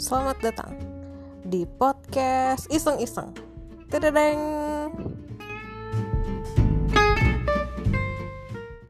Selamat datang di podcast Iseng-Iseng. Tedeng.